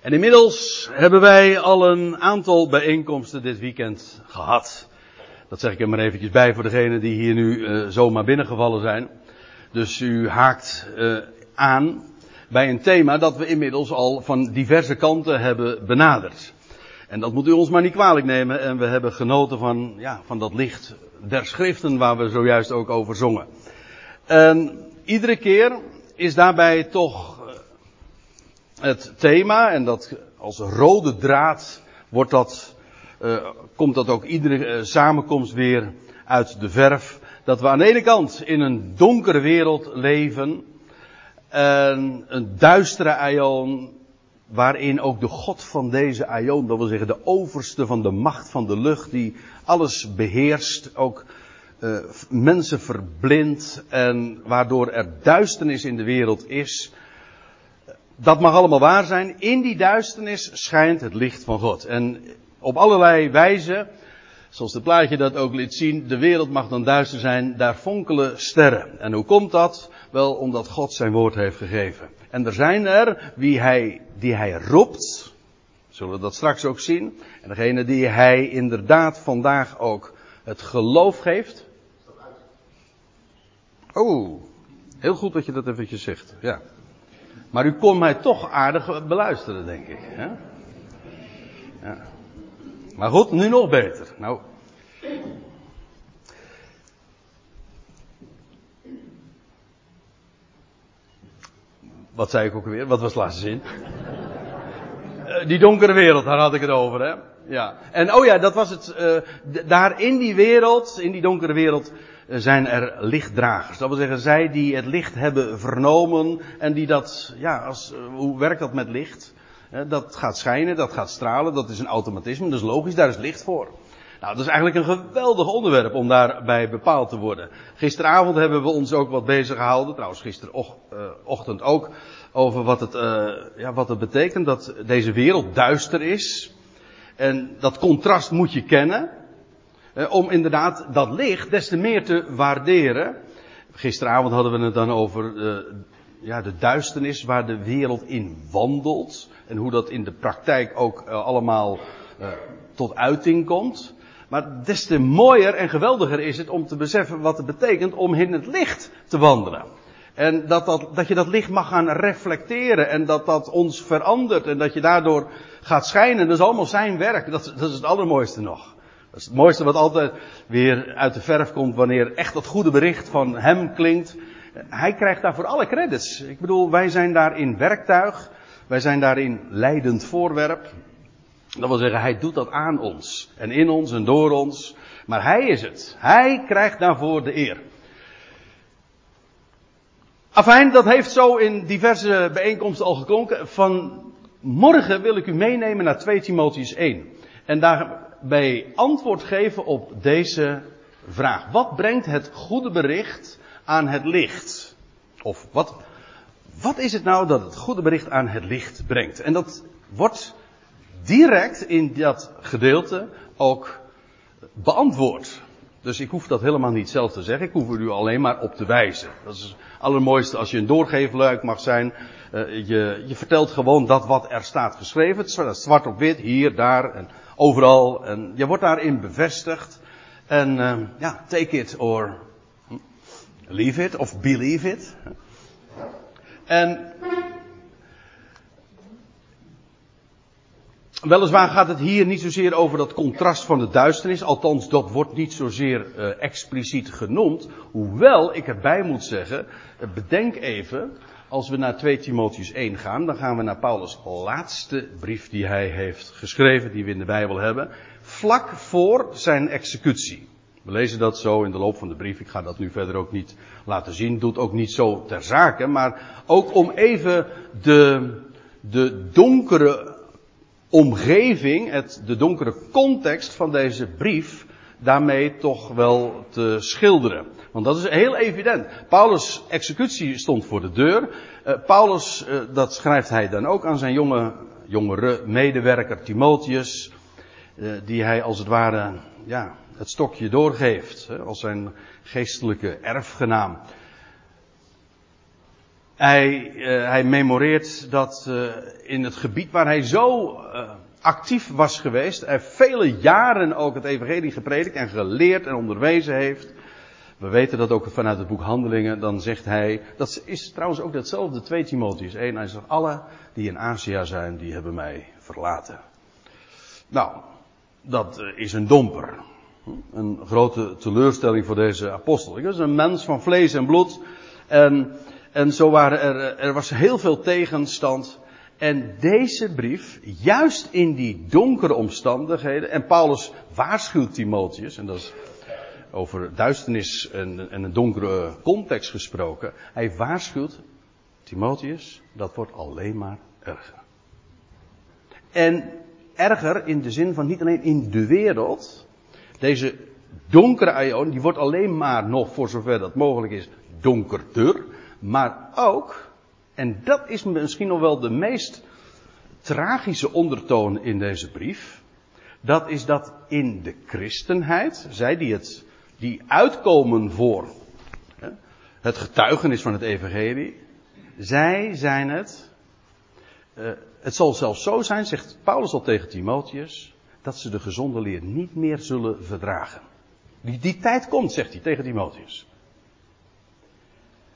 En inmiddels hebben wij al een aantal bijeenkomsten dit weekend gehad. Dat zeg ik er maar eventjes bij voor degenen die hier nu uh, zomaar binnengevallen zijn. Dus u haakt uh, aan bij een thema dat we inmiddels al van diverse kanten hebben benaderd. En dat moet u ons maar niet kwalijk nemen. En we hebben genoten van, ja, van dat licht der schriften waar we zojuist ook over zongen. En iedere keer is daarbij toch het thema, en dat als rode draad wordt dat, uh, komt dat ook iedere uh, samenkomst weer uit de verf. Dat we aan de ene kant in een donkere wereld leven, en een duistere aion, waarin ook de God van deze aion, dat wil zeggen de overste van de macht van de lucht, die alles beheerst, ook uh, mensen verblindt en waardoor er duisternis in de wereld is, dat mag allemaal waar zijn. In die duisternis schijnt het licht van God. En op allerlei wijzen, zoals het plaatje dat ook liet zien, de wereld mag dan duister zijn, daar fonkelen sterren. En hoe komt dat? Wel omdat God zijn woord heeft gegeven. En er zijn er wie hij, die hij roept, zullen we dat straks ook zien. En degene die hij inderdaad vandaag ook het geloof geeft. Oh, heel goed dat je dat eventjes zegt, ja. Maar u kon mij toch aardig beluisteren, denk ik. Hè? Ja. Maar goed, nu nog beter. Nou. Wat zei ik ook weer? Wat was de laatste zin? Uh, die donkere wereld, daar had ik het over, hè? Ja. En oh ja, dat was het. Uh, daar in die wereld, in die donkere wereld, zijn er lichtdragers. Dat wil zeggen, zij die het licht hebben vernomen en die dat, ja, als, hoe werkt dat met licht? Dat gaat schijnen, dat gaat stralen, dat is een automatisme, is logisch, daar is licht voor. Nou, dat is eigenlijk een geweldig onderwerp om daarbij bepaald te worden. Gisteravond hebben we ons ook wat bezig gehouden, trouwens gisterochtend ook, over wat het, uh, ja, wat het betekent dat deze wereld duister is. En dat contrast moet je kennen. Eh, om inderdaad dat licht des te meer te waarderen. Gisteravond hadden we het dan over uh, ja, de duisternis waar de wereld in wandelt. En hoe dat in de praktijk ook uh, allemaal tot uiting komt. Maar des te mooier en geweldiger is het om te beseffen wat het betekent om in het licht te wandelen. En dat, dat, dat je dat licht mag gaan reflecteren en dat dat ons verandert en dat je daardoor gaat schijnen. Dat is allemaal zijn werk. Dat, dat is het allermooiste nog. Dat is het mooiste wat altijd weer uit de verf komt wanneer echt dat goede bericht van hem klinkt. Hij krijgt daarvoor alle credits. Ik bedoel, wij zijn daarin werktuig. Wij zijn daarin leidend voorwerp. Dat wil zeggen, hij doet dat aan ons. En in ons en door ons. Maar hij is het. Hij krijgt daarvoor de eer. Afijn, dat heeft zo in diverse bijeenkomsten al geklonken. Van morgen wil ik u meenemen naar 2 Timotheus 1. En daar bij antwoord geven op deze vraag. Wat brengt het goede bericht aan het licht? Of wat, wat is het nou dat het goede bericht aan het licht brengt? En dat wordt direct in dat gedeelte ook beantwoord. Dus ik hoef dat helemaal niet zelf te zeggen. Ik hoef er u alleen maar op te wijzen. Dat is het allermooiste als je een doorgeefluik mag zijn. Uh, je, je vertelt gewoon dat wat er staat geschreven. Zwart op wit, hier, daar. En overal. En je wordt daarin bevestigd. En uh, ja, take it or leave it of believe it. En weliswaar gaat het hier niet zozeer over dat contrast van de duisternis. Althans, dat wordt niet zozeer uh, expliciet genoemd. Hoewel ik erbij moet zeggen, bedenk even als we naar 2 Timotheus 1 gaan, dan gaan we naar Paulus' laatste brief die hij heeft geschreven, die we in de Bijbel hebben, vlak voor zijn executie. We lezen dat zo in de loop van de brief. Ik ga dat nu verder ook niet laten zien. Doet ook niet zo ter zake. Maar ook om even de, de donkere omgeving, het, de donkere context van deze brief daarmee toch wel te schilderen. Want dat is heel evident. Paulus' executie stond voor de deur. Uh, Paulus, uh, dat schrijft hij dan ook aan zijn jonge, jongere medewerker Timotheus. Uh, die hij als het ware, ja, het stokje doorgeeft. Hè, als zijn geestelijke erfgenaam. Hij, hij memoreert dat in het gebied waar hij zo actief was geweest, hij vele jaren ook het evangelie gepredikt en geleerd en onderwezen heeft. We weten dat ook vanuit het boek Handelingen, dan zegt hij, dat is trouwens ook datzelfde 2 Timotheus 1, hij zegt, alle die in Azië zijn, die hebben mij verlaten. Nou, dat is een domper. Een grote teleurstelling voor deze apostel. Ik was een mens van vlees en bloed. En, en zo waren er, er was heel veel tegenstand. En deze brief, juist in die donkere omstandigheden, en Paulus waarschuwt Timotheus, en dat is over duisternis en, en een donkere context gesproken, hij waarschuwt Timotheus, dat wordt alleen maar erger. En erger in de zin van niet alleen in de wereld, deze donkere aion, die wordt alleen maar nog, voor zover dat mogelijk is, donkerder. Maar ook, en dat is misschien nog wel de meest tragische ondertoon in deze brief. Dat is dat in de christenheid, zij die het, die uitkomen voor het getuigenis van het evangelie, zij zijn het, uh, het zal zelfs zo zijn, zegt Paulus al tegen Timotheus, dat ze de gezonde leer niet meer zullen verdragen. Die, die tijd komt, zegt hij tegen Timotheus.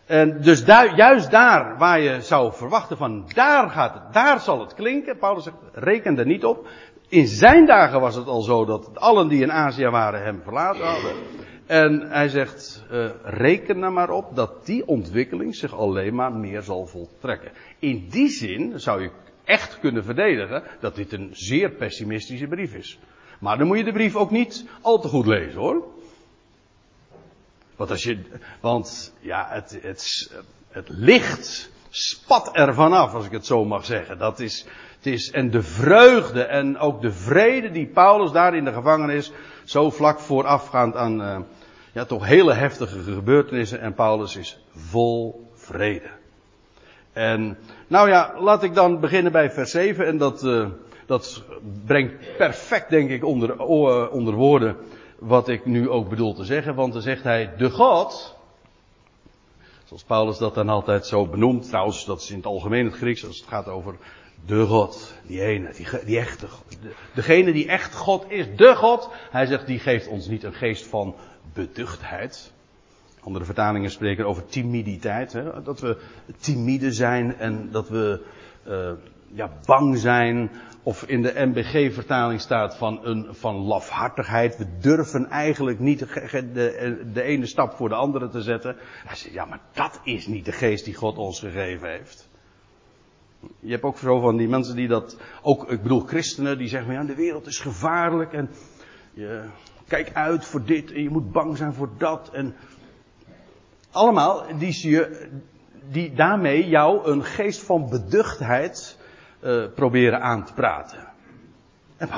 En dus juist daar waar je zou verwachten van daar gaat het, daar zal het klinken. Paulus zegt, reken er niet op. In zijn dagen was het al zo dat allen die in Azië waren hem verlaten hadden. En hij zegt, uh, reken er maar op dat die ontwikkeling zich alleen maar meer zal voltrekken. In die zin zou je echt kunnen verdedigen dat dit een zeer pessimistische brief is. Maar dan moet je de brief ook niet al te goed lezen hoor. Want als je, want ja, het, het, het licht spat er vanaf, als ik het zo mag zeggen. Dat is, het is, en de vreugde en ook de vrede die Paulus daar in de gevangenis, zo vlak voorafgaand aan, uh, ja, toch hele heftige gebeurtenissen, en Paulus is vol vrede. En nou ja, laat ik dan beginnen bij vers 7. En dat, uh, dat brengt perfect, denk ik, onder, uh, onder woorden wat ik nu ook bedoel te zeggen. Want dan zegt hij, de God, zoals Paulus dat dan altijd zo benoemt. Trouwens, dat is in het algemeen het Grieks, als het gaat over de God. Die ene, die, echte God. Degene die echt God is, de God. Hij zegt, die geeft ons niet een geest van beduchtheid. Andere vertalingen spreken over timiditeit. Hè? Dat we timide zijn en dat we uh, ja, bang zijn. Of in de MBG-vertaling staat van, een, van lafhartigheid. We durven eigenlijk niet de, de, ene stap voor de andere te zetten. Hij zegt, ja, maar dat is niet de geest die God ons gegeven heeft. Je hebt ook zo van die mensen die dat, ook, ik bedoel christenen, die zeggen, ja, de wereld is gevaarlijk en je, kijk uit voor dit en je moet bang zijn voor dat. En allemaal die, die daarmee jou een geest van beduchtheid uh, proberen aan te praten. En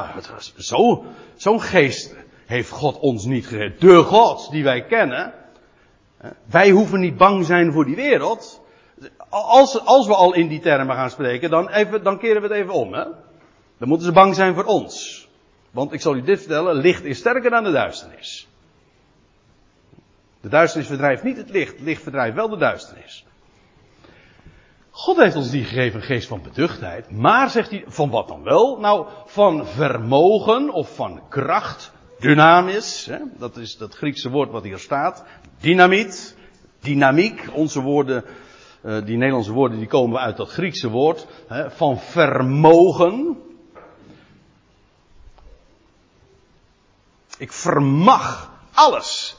zo, zo'n geest heeft God ons niet gegeven. De God die wij kennen. Wij hoeven niet bang zijn voor die wereld. Als, als we al in die termen gaan spreken, dan, even, dan keren we het even om. Hè? Dan moeten ze bang zijn voor ons. Want ik zal u dit vertellen, licht is sterker dan de duisternis. De duisternis verdrijft niet het licht, het licht verdrijft wel de duisternis. God heeft ons niet gegeven een geest van beduchtheid, maar zegt hij, van wat dan wel? Nou, van vermogen of van kracht, dynamis, hè, dat is dat Griekse woord wat hier staat, dynamiet, dynamiek, onze woorden, uh, die Nederlandse woorden die komen uit dat Griekse woord, hè, van vermogen. Ik vermag alles.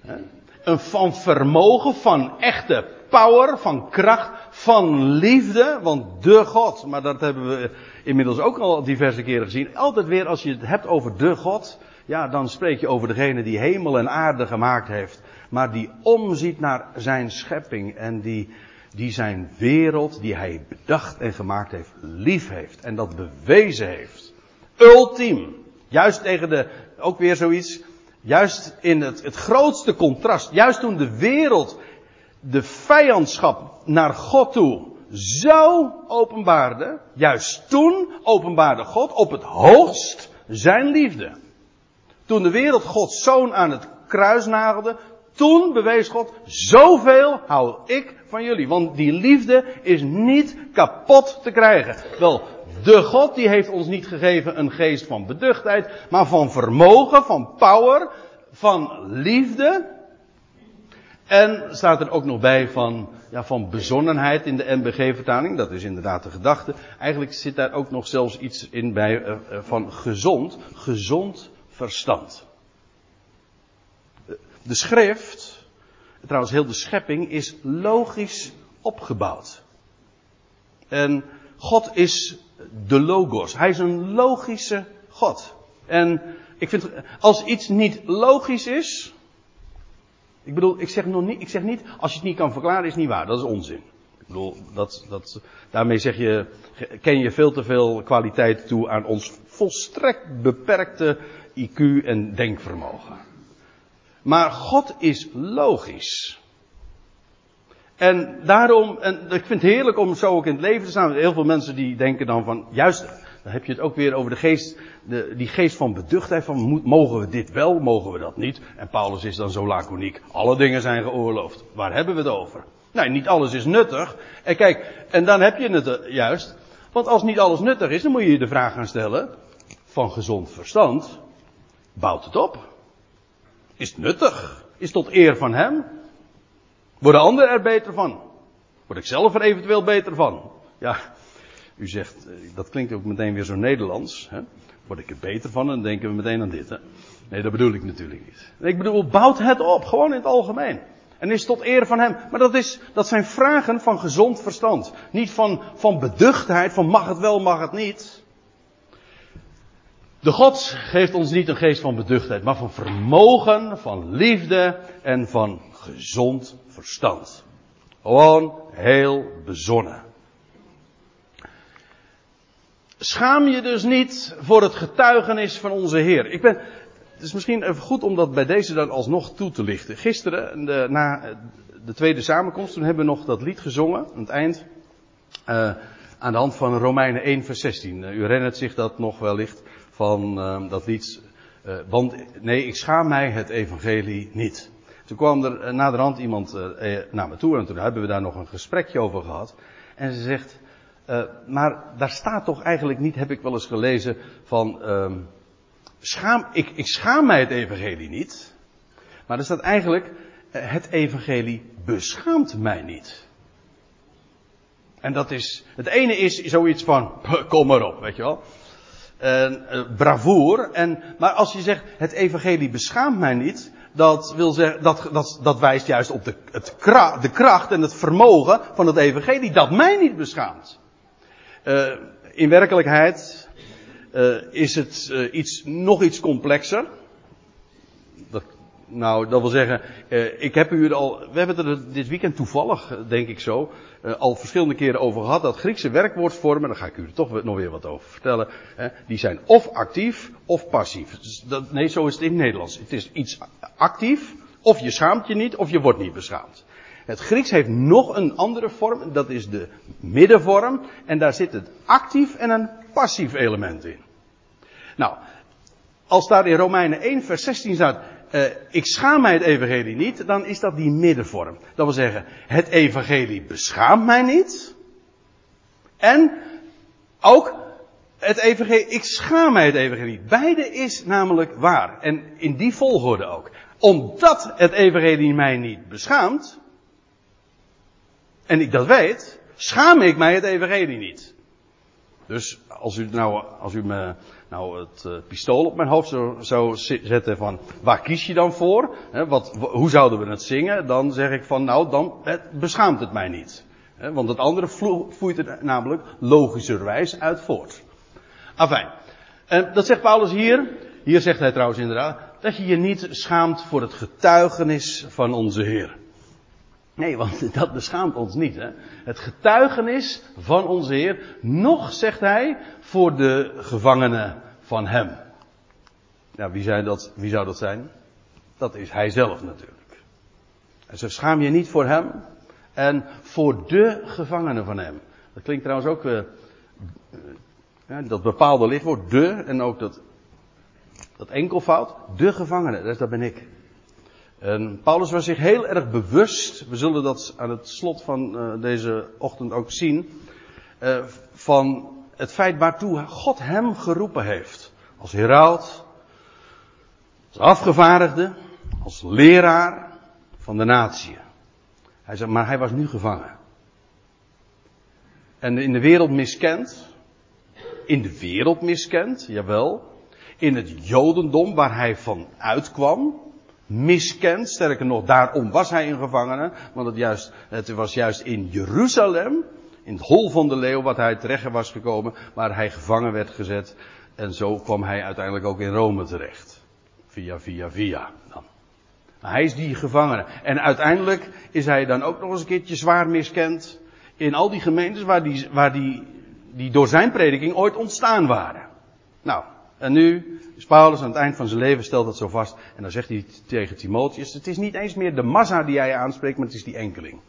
Hè van vermogen, van echte power, van kracht, van liefde. Want de God, maar dat hebben we inmiddels ook al diverse keren gezien. Altijd weer als je het hebt over de God, ja, dan spreek je over degene die hemel en aarde gemaakt heeft. Maar die omziet naar zijn schepping en die, die zijn wereld, die hij bedacht en gemaakt heeft, lief heeft. En dat bewezen heeft. Ultiem. Juist tegen de, ook weer zoiets, Juist in het, het grootste contrast, juist toen de wereld de vijandschap naar God toe zo openbaarde, juist toen openbaarde God op het hoogst zijn liefde. Toen de wereld Gods zoon aan het kruis nagelde, Toen bewees God, zoveel hou ik van jullie. Want die liefde is niet kapot te krijgen. Wel, de God die heeft ons niet gegeven een geest van beduchtheid, maar van vermogen, van power, van liefde. En staat er ook nog bij van, ja, van bezonnenheid in de NBG-vertaling. Dat is inderdaad de gedachte. Eigenlijk zit daar ook nog zelfs iets in bij uh, van gezond, gezond verstand. De schrift, trouwens heel de schepping, is logisch opgebouwd. En God is de logos. Hij is een logische God. En ik vind, als iets niet logisch is, ik bedoel, ik zeg, nog niet, ik zeg niet, als je het niet kan verklaren, is het niet waar. Dat is onzin. Ik bedoel, dat, dat, daarmee zeg je, ken je veel te veel kwaliteit toe aan ons volstrekt beperkte IQ en denkvermogen. Maar God is logisch. En daarom, en ik vind het heerlijk om zo ook in het leven te staan. Heel veel mensen die denken dan van, juist, dan heb je het ook weer over de geest, de, die geest van beduchtheid van, mogen we dit wel, mogen we dat niet? En Paulus is dan zo laconiek, alle dingen zijn geoorloofd. Waar hebben we het over? Nee, niet alles is nuttig. En kijk, en dan heb je het eh, juist. Want als niet alles nuttig is, dan moet je je de vraag gaan stellen, van gezond verstand, bouwt het op? Is het nuttig? Is tot eer van hem? Worden anderen er beter van? Word ik zelf er eventueel beter van? Ja, u zegt, eh, dat klinkt ook meteen weer zo Nederlands. Hè? Word ik er beter van? Dan denken we meteen aan dit. Hè? Nee, dat bedoel ik natuurlijk niet. Ik bedoel, bouwt het op, gewoon in het algemeen. En is tot eer van hem. Maar dat, is, dat zijn vragen van gezond verstand. Niet van, van beduchtheid, van mag het wel, mag het niet. De God geeft ons niet een geest van beduchtheid, maar van vermogen, van liefde en van gezond verstand. Gewoon heel bezonnen. Schaam je dus niet voor het getuigenis van onze Heer. Ik ben, het is misschien even goed om dat bij deze dan alsnog toe te lichten. Gisteren, na de tweede samenkomst, toen hebben we nog dat lied gezongen, aan het eind. Uh, aan de hand van Romeinen 1 vers 16. Uh, u herinnert zich dat nog wellicht van uh, dat lied. want nee, ik schaam mij het evangelie niet. Toen kwam er naderhand iemand naar me toe en toen hebben we daar nog een gesprekje over gehad. En ze zegt, uh, maar daar staat toch eigenlijk niet, heb ik wel eens gelezen, van uh, schaam, ik, ik schaam mij het evangelie niet. Maar er staat eigenlijk, uh, het evangelie beschaamt mij niet. En dat is, het ene is zoiets van, kom maar op, weet je wel. Uh, bravoer. En, maar als je zegt, het evangelie beschaamt mij niet, dat wil zeggen, dat, dat, dat wijst juist op de, het, de kracht en het vermogen van het evangelie dat mij niet beschaamt. Uh, in werkelijkheid uh, is het uh, iets, nog iets complexer. Dat, nou, dat wil zeggen, ik heb u er al, we hebben het er dit weekend toevallig, denk ik zo, al verschillende keren over gehad. Dat Griekse werkwoordvormen, daar ga ik u er toch nog weer wat over vertellen. die zijn of actief of passief. Dus dat, nee, zo is het in het Nederlands. Het is iets actief, of je schaamt je niet, of je wordt niet beschaamd. Het Grieks heeft nog een andere vorm, dat is de middenvorm. En daar zit het actief en een passief element in. Nou, als daar in Romeinen 1 vers 16 staat, uh, ik schaam mij het evangelie niet, dan is dat die middenvorm. Dat wil zeggen, het evangelie beschaamt mij niet. En ook het evangelie, ik schaam mij het evangelie. Beide is namelijk waar. En in die volgorde ook. Omdat het evangelie mij niet beschaamt, en ik dat weet, schaam ik mij het evangelie niet. Dus als u nou, als u me nou het uh, pistool op mijn hoofd zou, zetten van, waar kies je dan voor? Wat, hoe zouden we het zingen? Dan zeg ik van, nou, dan het beschaamt het mij niet. Want het andere voert er namelijk logischerwijs uit voort. Afijn. En dat zegt Paulus hier. Hier zegt hij trouwens inderdaad, dat je je niet schaamt voor het getuigenis van onze Heer. Nee, want dat beschaamt ons niet. Hè? Het getuigenis van onze Heer, nog zegt hij, voor de gevangenen van Hem. Ja, wie, dat, wie zou dat zijn? Dat is Hij zelf natuurlijk. En ze schaam je niet voor Hem en voor de gevangenen van Hem. Dat klinkt trouwens ook, uh, uh, dat bepaalde lidwoord, de, en ook dat, dat enkelvoud, de gevangenen, dat, dat ben ik. En Paulus was zich heel erg bewust, we zullen dat aan het slot van uh, deze ochtend ook zien, uh, van het feit waartoe God hem geroepen heeft. Als heraut, als afgevaardigde, als leraar van de natie. Hij zei, maar hij was nu gevangen. En in de wereld miskend. In de wereld miskend, jawel. In het Jodendom waar hij van uitkwam. Miskend, sterker nog, daarom was hij een gevangene. Want het, juist, het was juist in Jeruzalem, in het hol van de leeuw, wat hij terecht was gekomen, waar hij gevangen werd gezet. En zo kwam hij uiteindelijk ook in Rome terecht. Via, via, via. Dan. Hij is die gevangene. En uiteindelijk is hij dan ook nog eens een keertje zwaar miskend in al die gemeentes waar die, waar die, die door zijn prediking ooit ontstaan waren. Nou, en nu is Paulus aan het eind van zijn leven stelt dat zo vast. En dan zegt hij tegen Timotheus, het is niet eens meer de massa die jij aanspreekt, maar het is die enkeling.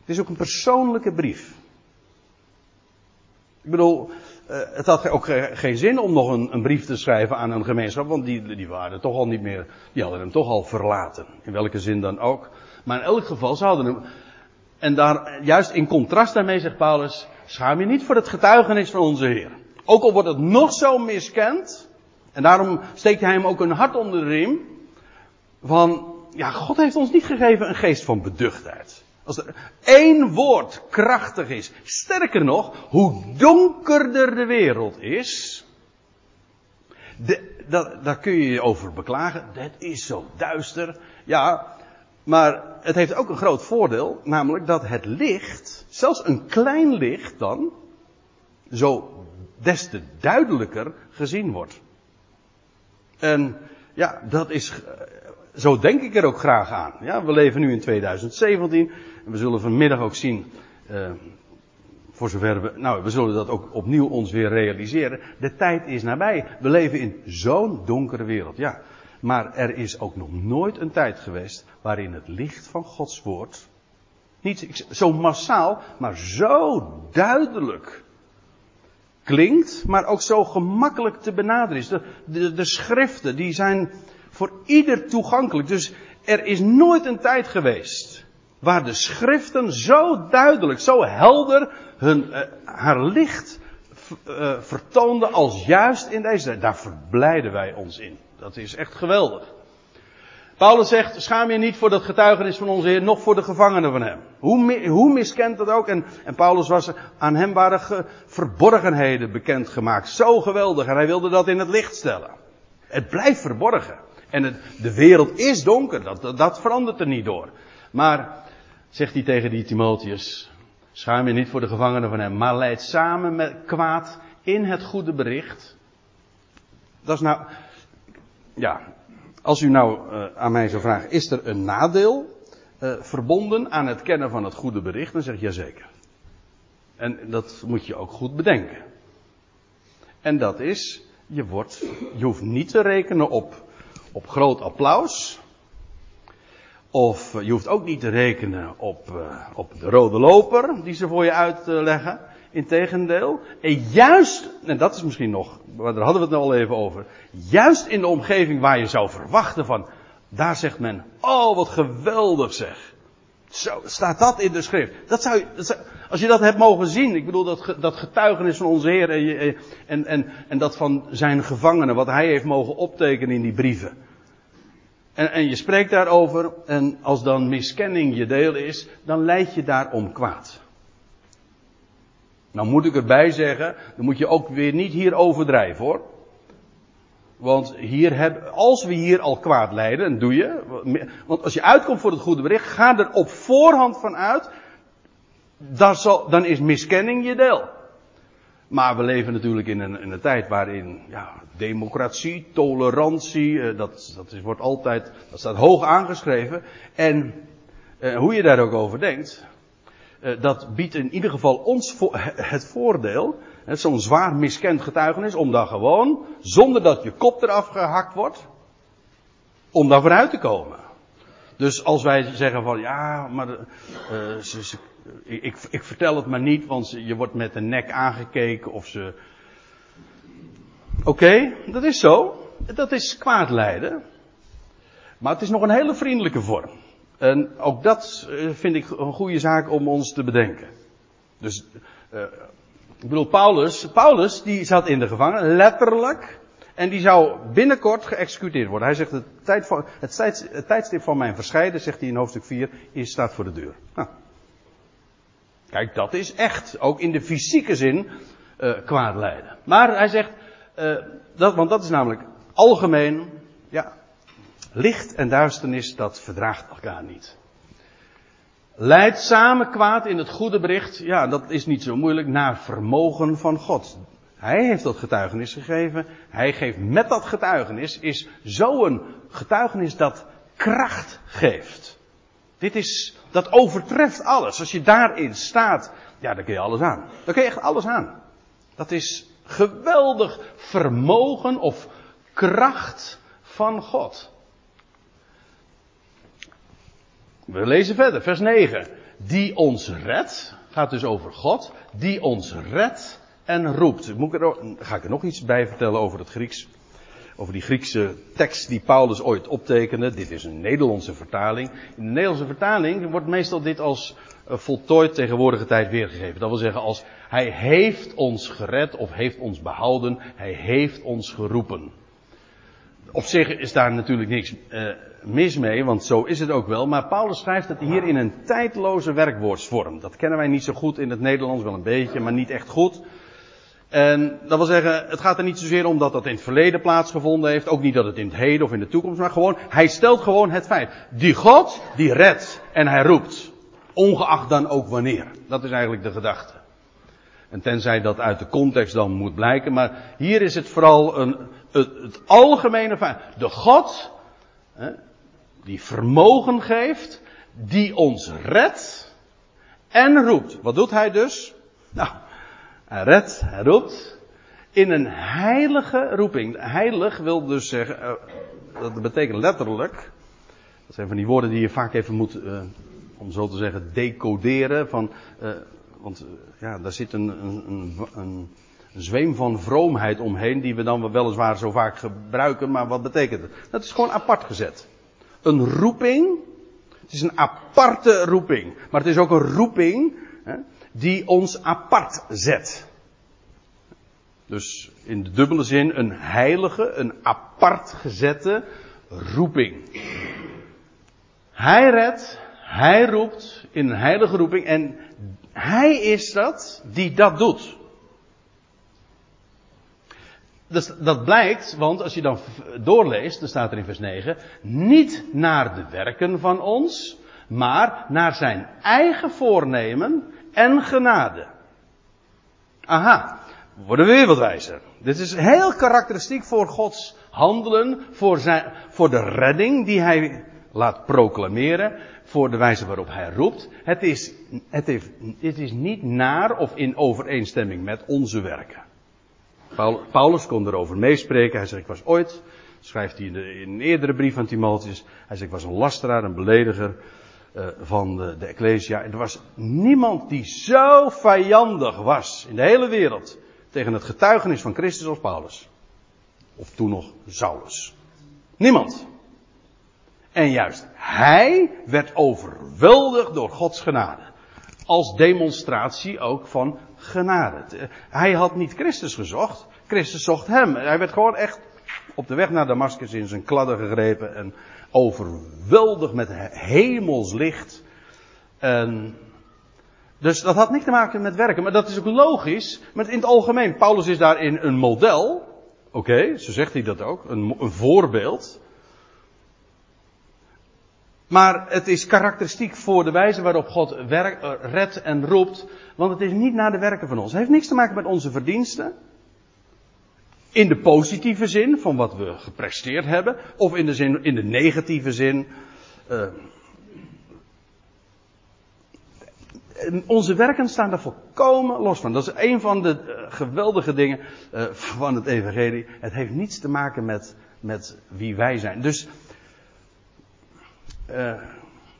Het is ook een persoonlijke brief. Ik bedoel, uh, het had ook geen zin om nog een, een, brief te schrijven aan een gemeenschap, want die, die waren toch al niet meer, die hadden hem toch al verlaten. In welke zin dan ook. Maar in elk geval, ze hadden hem, en daar, juist in contrast daarmee zegt Paulus, schaam je niet voor het getuigenis van onze Heer. Ook al wordt het nog zo miskend, en daarom steekt hij hem ook een hart onder de riem, van, ja, God heeft ons niet gegeven een geest van beduchtheid. Als er één woord krachtig is, sterker nog, hoe donkerder de wereld is, dat, daar kun je je over beklagen. Dat is zo duister. Ja, maar het heeft ook een groot voordeel, namelijk dat het licht, zelfs een klein licht dan, zo des te duidelijker gezien wordt. En ja, dat is, zo denk ik er ook graag aan. Ja, we leven nu in 2017 en we zullen vanmiddag ook zien, uh, voor zover we, nou, we zullen dat ook opnieuw ons weer realiseren. De tijd is nabij. We leven in zo'n donkere wereld. Ja, maar er is ook nog nooit een tijd geweest waarin het licht van Gods woord, niet zo massaal, maar zo duidelijk klinkt, maar ook zo gemakkelijk te benaderen is. De, de, de schriften, die zijn voor ieder toegankelijk. Dus er is nooit een tijd geweest waar de schriften zo duidelijk, zo helder hun, uh, haar licht uh, vertoonden als juist in deze tijd. Daar verblijden wij ons in. Dat is echt geweldig. Paulus zegt, schaam je niet voor dat getuigenis van onze Heer, nog voor de gevangenen van hem. Hoe, hoe miskend dat ook. En, en Paulus was, aan hem waren ge, verborgenheden bekendgemaakt. Zo geweldig. En hij wilde dat in het licht stellen. Het blijft verborgen. En het, de wereld is donker. Dat, dat, dat verandert er niet door. Maar, zegt hij tegen die Timotheus, schaam je niet voor de gevangenen van hem, maar leid samen met kwaad in het goede bericht. Dat is nou, ja, als u nou uh, aan mij zou vragen, is er een nadeel uh, verbonden aan het kennen van het goede bericht? Dan zeg ik jazeker. En dat moet je ook goed bedenken. En dat is, je wordt, je hoeft niet te rekenen op, op groot applaus. Of uh, je hoeft ook niet te rekenen op, op de rode loper die ze voor je uitleggen. Integendeel. En juist, en dat is misschien nog, maar daar hadden we het al even over. Juist in de omgeving waar je zou verwachten van, daar zegt men, oh wat geweldig zeg. Zo, staat dat in de schrift. Dat zou, dat zou, als je dat hebt mogen zien, ik bedoel dat, dat getuigenis van onze Heer en, en, en, en dat van zijn gevangenen, wat hij heeft mogen optekenen in die brieven. En, en je spreekt daarover, en als dan miskenning je deel is, dan leid je daarom kwaad. Nou moet ik erbij zeggen, dan moet je ook weer niet hier overdrijven hoor. Want hier heb, als we hier al kwaad leiden, en doe je. Want als je uitkomt voor het goede bericht, ga er op voorhand van uit. Zal, dan is miskenning je deel. Maar we leven natuurlijk in een, in een tijd waarin ja, democratie, tolerantie, eh, dat, dat is, wordt altijd, dat staat hoog aangeschreven. En eh, hoe je daar ook over denkt, dat biedt in ieder geval ons het voordeel, zo'n zwaar miskend getuigenis, om daar gewoon, zonder dat je kop eraf gehakt wordt, om daar vooruit te komen. Dus als wij zeggen van ja, maar uh, ze, ik, ik, vertel het maar niet, want je wordt met de nek aangekeken of ze. Oké, dat is zo. Dat is kwaad lijden. Maar het is nog een hele vriendelijke vorm. En ook dat eh, vind ik een goede zaak om ons te bedenken. Dus, uh, ik bedoel, Paulus, Paulus die zat in de gevangen, letterlijk. En die zou binnenkort geëxecuteerd worden. Hij zegt, het, tijd van, het, tijdstip van mijn verscheiden, zegt hij in hoofdstuk 4, is, staat voor de deur. Nou. Kijk, dat is echt, ook in de fysieke zin, uh, kwaad lijden. Maar hij zegt, dat, want dat is namelijk algemeen, ja, licht en duisternis, dat verdraagt elkaar niet. Leid samen kwaad in het goede bericht, ja, dat is niet zo moeilijk, naar vermogen van God. Hij heeft dat getuigenis gegeven. Hij geeft met dat getuigenis, is zo'n getuigenis dat kracht geeft. Dit is, dat overtreft alles. Als je daarin staat, ja, dan kun je alles aan. Dan kun je echt alles aan. Dat is geweldig vermogen of kracht van God. We lezen verder, vers 9. Die ons redt, gaat dus over God, die ons redt en roept. Moet ik er, ga ik er nog iets bij vertellen over het Grieks? Over die Griekse tekst die Paulus ooit optekende. Dit is een Nederlandse vertaling. In de Nederlandse vertaling wordt meestal dit als uh, voltooid tegenwoordige tijd weergegeven. Dat wil zeggen als hij heeft ons gered of heeft ons behouden. Hij heeft ons geroepen. Op zich is daar natuurlijk niks uh, mis mee, want zo is het ook wel. Maar Paulus schrijft het hier in een tijdloze werkwoordsvorm. Dat kennen wij niet zo goed in het Nederlands, wel een beetje, maar niet echt goed. En dat wil zeggen, het gaat er niet zozeer om dat dat in het verleden plaatsgevonden heeft. Ook niet dat het in het heden of in de toekomst. Maar gewoon, hij stelt gewoon het feit. Die God, die redt en hij roept. Ongeacht dan ook wanneer. Dat is eigenlijk de gedachte. En tenzij dat uit de context dan moet blijken. Maar hier is het vooral een, het, algemene feit. De God, hè, die vermogen geeft. Die ons redt. En roept. Wat doet hij dus? Nou, hij redt, hij roept. In een heilige roeping. Heilig wil dus zeggen, uh, dat betekent letterlijk. Dat zijn van die woorden die je vaak even moet, uh, om zo te zeggen, decoderen. Van, uh, want ja, daar zit een, een, een, een, zweem van vroomheid omheen, die we dan weliswaar zo vaak gebruiken. Maar wat betekent het? Dat is gewoon apart gezet. Een roeping. Het is een aparte roeping. Maar het is ook een roeping. Hè, die ons apart zet. Dus in de dubbele zin een heilige, een apart gezette roeping. Hij redt, hij roept in een heilige roeping en hij is dat die dat doet. Dus dat blijkt, want als je dan doorleest, dan staat er in vers 9, niet naar de werken van ons, maar naar zijn eigen voornemen en genade. Aha, we worden weer wat wijzer. Dit is heel karakteristiek voor Gods handelen, voor, zijn, voor de redding die hij laat proclameren, voor de wijze waarop hij roept. Het is, het, heeft, het is niet naar of in overeenstemming met onze werken. Paulus kon erover meespreken. Hij zegt, ik was ooit, schrijft hij in, een eerdere brief aan Timotheus, hij zegt, ik was een lasteraar, een belediger, uh, van de, de Ecclesia. Er was niemand die zo vijandig was in de hele wereld tegen het getuigenis van Christus als Paulus. Of toen nog Saulus. Niemand. En juist hij werd overweldigd door Gods genade. Als demonstratie ook van genade. Hij had niet Christus gezocht, Christus zocht hem. Hij werd gewoon echt op de weg naar Damascus in zijn kladden gegrepen en overweldigd met hemels licht. En dus dat had niks te maken met werken, maar dat is ook logisch. Maar in het algemeen, Paulus is daarin een model. Oké, zo zegt hij dat ook, een, een voorbeeld. Maar het is karakteristiek voor de wijze waarop God werk, uh, redt en roept. Want het is niet naar de werken van ons. Het heeft niks te maken met onze verdiensten. In de positieve zin van wat we gepresteerd hebben. Of in de, zin, in de negatieve zin. Uh, onze werken staan daar volkomen los van. Dat is een van de uh, geweldige dingen van het evangelie. Het heeft niets te maken met, met wie wij zijn. Dus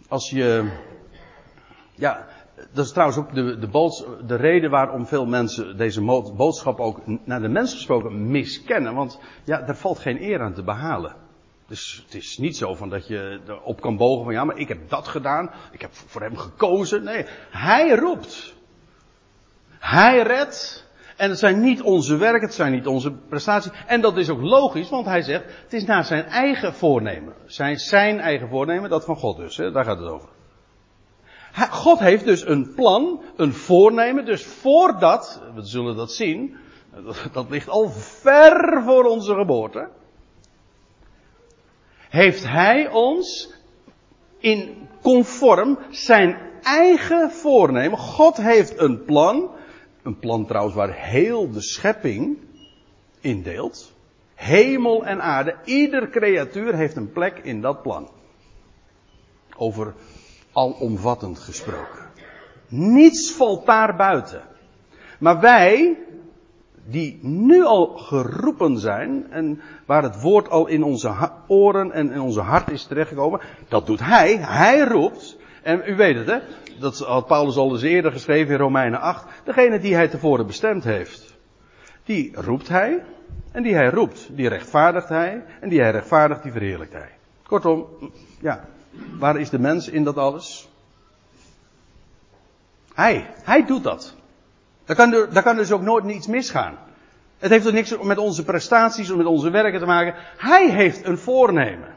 als je. Ja, dat is trouwens ook de, de, de reden waarom veel mensen deze boodschap ook naar de mens gesproken miskennen. Want ja, daar valt geen eer aan te behalen. Dus het is niet zo van dat je erop kan bogen van ja, maar ik heb dat gedaan. Ik heb voor hem gekozen. Nee, hij roept. Hij redt. En het zijn niet onze werken, het zijn niet onze prestaties. En dat is ook logisch, want hij zegt, het is naar zijn eigen voornemen. Zijn, zijn eigen voornemen, dat van God dus, hè? daar gaat het over. God heeft dus een plan, een voornemen, dus voordat, we zullen dat zien, dat ligt al ver voor onze geboorte, heeft hij ons in conform zijn eigen voornemen, God heeft een plan, een plan trouwens waar heel de schepping in deelt. Hemel en aarde, ieder creatuur heeft een plek in dat plan. Over alomvattend gesproken. Niets valt daar buiten. Maar wij, die nu al geroepen zijn en waar het woord al in onze oren en in onze hart is terechtgekomen, dat doet hij. Hij roept. En u weet het, hè? Dat had Paulus al eens eerder geschreven in Romeinen 8. Degene die hij tevoren bestemd heeft, die roept hij. En die hij roept, die rechtvaardigt hij. En die hij rechtvaardigt, die verheerlijkt hij. Kortom, ja, Waar is de mens in dat alles? Hij, hij doet dat. Daar kan, daar kan dus ook nooit niets misgaan. Het heeft dus niks met onze prestaties of met onze werken te maken. Hij heeft een voornemen.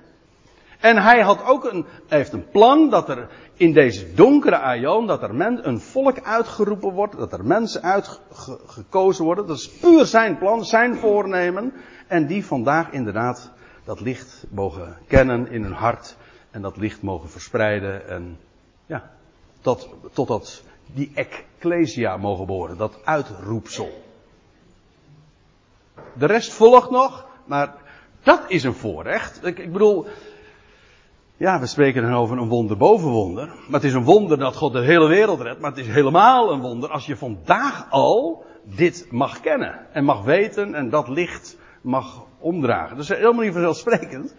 En hij had ook een, heeft een plan dat er in deze donkere aion, dat er men, een volk uitgeroepen wordt, dat er mensen uitgekozen worden. Dat is puur zijn plan, zijn voornemen. En die vandaag inderdaad dat licht mogen kennen in hun hart en dat licht mogen verspreiden en ja, tot, totdat die ecclesia mogen behoren, dat uitroepsel. De rest volgt nog, maar dat is een voorrecht. Ik, ik bedoel, ja, we spreken dan over een wonder boven wonder. Maar het is een wonder dat God de hele wereld redt. Maar het is helemaal een wonder als je vandaag al dit mag kennen. En mag weten en dat licht mag omdragen. Dat is helemaal niet vanzelfsprekend.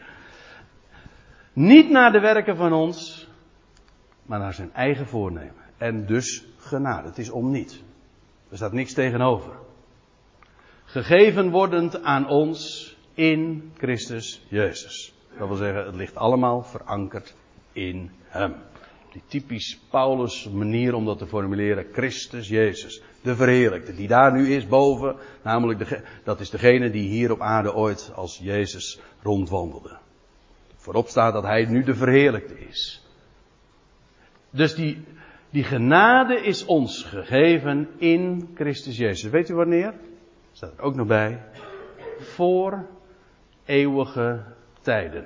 Niet naar de werken van ons, maar naar zijn eigen voornemen. En dus genade. Het is om niet. Er staat niks tegenover. Gegeven wordend aan ons in Christus Jezus. Dat wil zeggen, het ligt allemaal verankerd in Hem. Die typisch Paulus manier om dat te formuleren. Christus Jezus. De verheerlijkte. Die daar nu is boven. Namelijk, de, dat is degene die hier op aarde ooit als Jezus rondwandelde. Voorop staat dat hij nu de verheerlijkte is. Dus die, die genade is ons gegeven in Christus Jezus. Weet u wanneer? Staat er ook nog bij. Voor eeuwige tijden.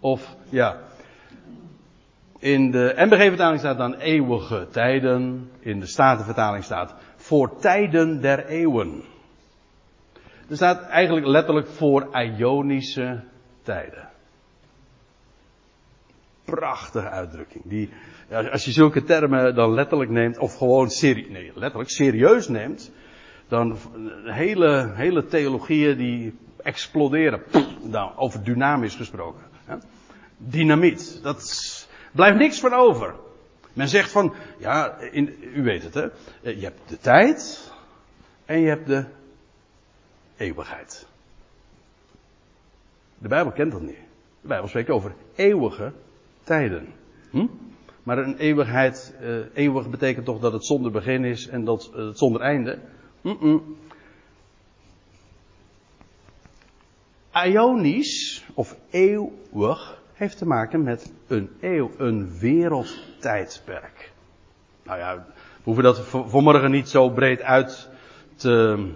Of ja. In de MBG-vertaling staat dan eeuwige tijden. In de Statenvertaling staat voor tijden der eeuwen. Er staat eigenlijk letterlijk voor Ionische tijden prachtige uitdrukking. Die, als je zulke termen dan letterlijk neemt, of gewoon serie, nee, letterlijk serieus neemt, dan hele, hele theologieën die exploderen. Nou, over dynamisch gesproken. Dynamiet, dat blijft niks van over. Men zegt van, ja, in, u weet het hè, je hebt de tijd en je hebt de eeuwigheid. De Bijbel kent dat niet. De Bijbel spreekt over eeuwige tijden. Hm? Maar een eeuwigheid, uh, eeuwig betekent toch dat het zonder begin is en dat het zonder einde. Ionisch, of eeuwig, heeft te maken met een eeuw, een wereldtijdperk. Nou ja, we hoeven dat vanmorgen niet zo breed uit te,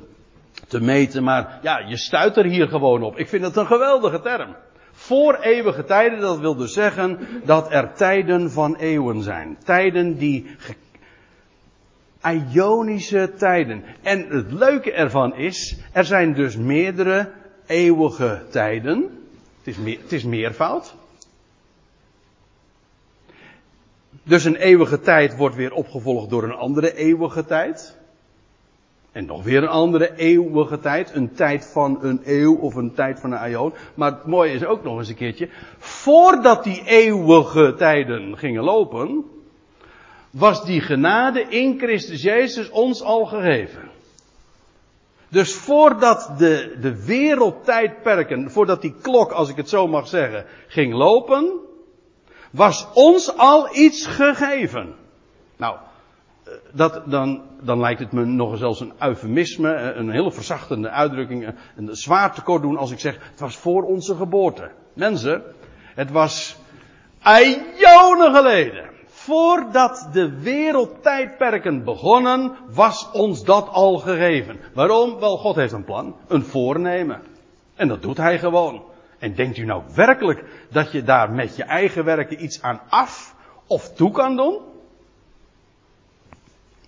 te meten, maar ja, je stuit er hier gewoon op. Ik vind het een geweldige term. Voor eeuwige tijden, dat wil dus zeggen dat er tijden van eeuwen zijn. Tijden die. Ionische tijden. En het leuke ervan is, er zijn dus meerdere eeuwige tijden. Het is, meer, het is meervoud. Dus een eeuwige tijd wordt weer opgevolgd door een andere eeuwige tijd. En nog weer een andere eeuwige tijd. Een tijd van een eeuw of een tijd van een aion. Maar het mooie is ook nog eens een keertje. Voordat die eeuwige tijden gingen lopen. Was die genade in Christus Jezus ons al gegeven. Dus voordat de, de wereldtijdperken, voordat die klok, als ik het zo mag zeggen, ging lopen, was ons al iets gegeven. Nou, eh, dat, dan, dan lijkt het me nog zelfs een eufemisme, eh, een hele verzachtende uitdrukking, eh, een zwaar tekort doen als ik zeg, het was voor onze geboorte. Mensen, het was eonen geleden. Voordat de wereldtijdperken begonnen, was ons dat al gegeven. Waarom? Wel, God heeft een plan, een voornemen. En dat doet hij gewoon. En denkt u nou werkelijk dat je daar met je eigen werken iets aan af of toe kan doen?